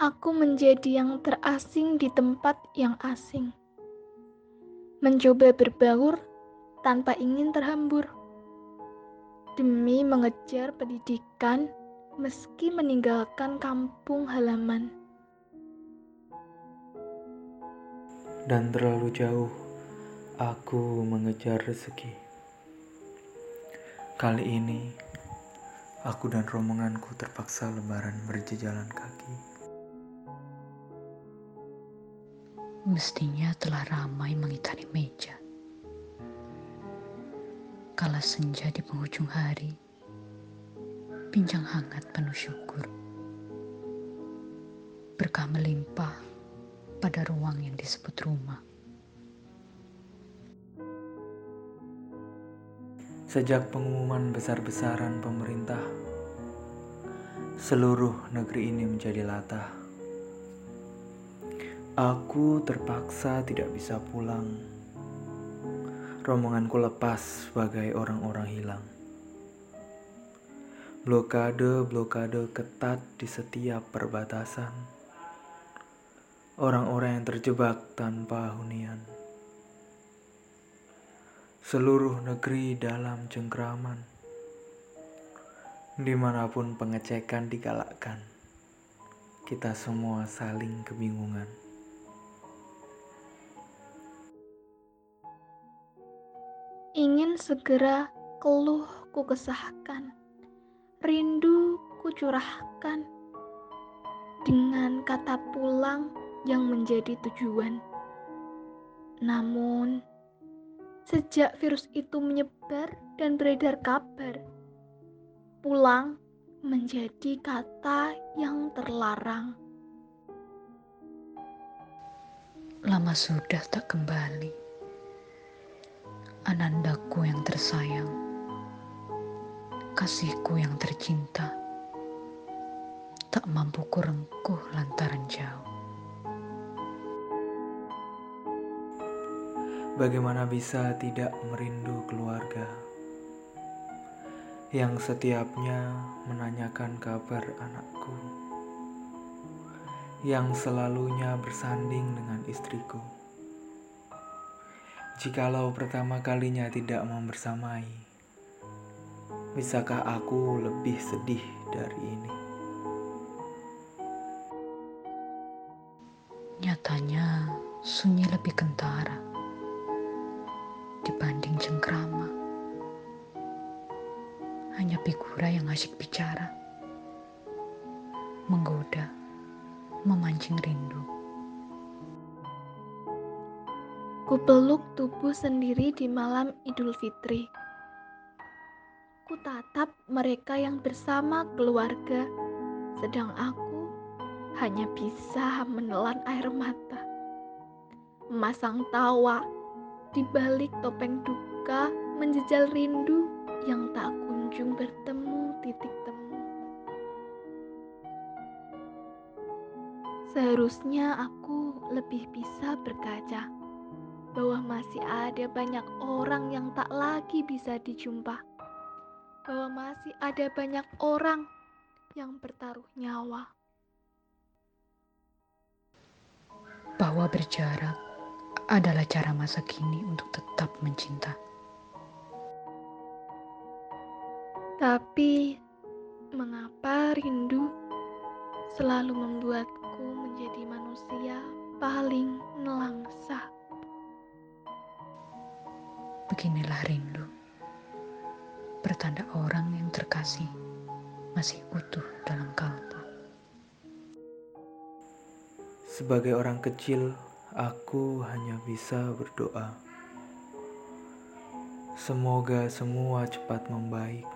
aku menjadi yang terasing di tempat yang asing. Mencoba berbaur tanpa ingin terhambur. Demi mengejar pendidikan meski meninggalkan kampung halaman. Dan terlalu jauh aku mengejar rezeki. Kali ini aku dan rombonganku terpaksa lebaran berjejalan kaki. Mestinya telah ramai mengitari meja. Kala senja di penghujung hari, bincang hangat penuh syukur. Berkah melimpah pada ruang yang disebut rumah. Sejak pengumuman besar-besaran pemerintah, seluruh negeri ini menjadi latah. Aku terpaksa tidak bisa pulang. Rombonganku lepas sebagai orang-orang hilang. Blokade-blokade ketat di setiap perbatasan. Orang-orang yang terjebak tanpa hunian. Seluruh negeri dalam cengkraman. Di mana pun pengecekan digalakkan, kita semua saling kebingungan. Ingin segera keluh ku kesahkan, rindu ku curahkan, dengan kata pulang yang menjadi tujuan. Namun, sejak virus itu menyebar dan beredar kabar, pulang menjadi kata yang terlarang. Lama sudah tak kembali anandaku yang tersayang, kasihku yang tercinta, tak mampu kurengkuh lantaran jauh. Bagaimana bisa tidak merindu keluarga yang setiapnya menanyakan kabar anakku, yang selalunya bersanding dengan istriku? Jikalau pertama kalinya tidak membersamai, bisakah aku lebih sedih dari ini? Nyatanya sunyi lebih kentara dibanding cengkrama. Hanya figura yang asyik bicara, menggoda, memancing rindu. Ku peluk tubuh sendiri di malam Idul Fitri. Ku tatap mereka yang bersama keluarga, sedang aku hanya bisa menelan air mata. Memasang tawa di balik topeng duka, menjejal rindu yang tak kunjung bertemu titik temu. Seharusnya aku lebih bisa berkaca bahwa masih ada banyak orang yang tak lagi bisa dijumpa, bahwa masih ada banyak orang yang bertaruh nyawa, bahwa berjarak adalah cara masa kini untuk tetap mencinta. Tapi, mengapa rindu selalu membuatku menjadi manusia paling nelangsa? Beginilah rindu, pertanda orang yang terkasih masih utuh dalam kalbu. Sebagai orang kecil, aku hanya bisa berdoa. Semoga semua cepat membaik.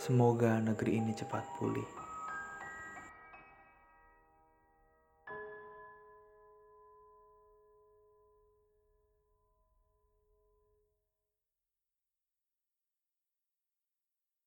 Semoga negeri ini cepat pulih.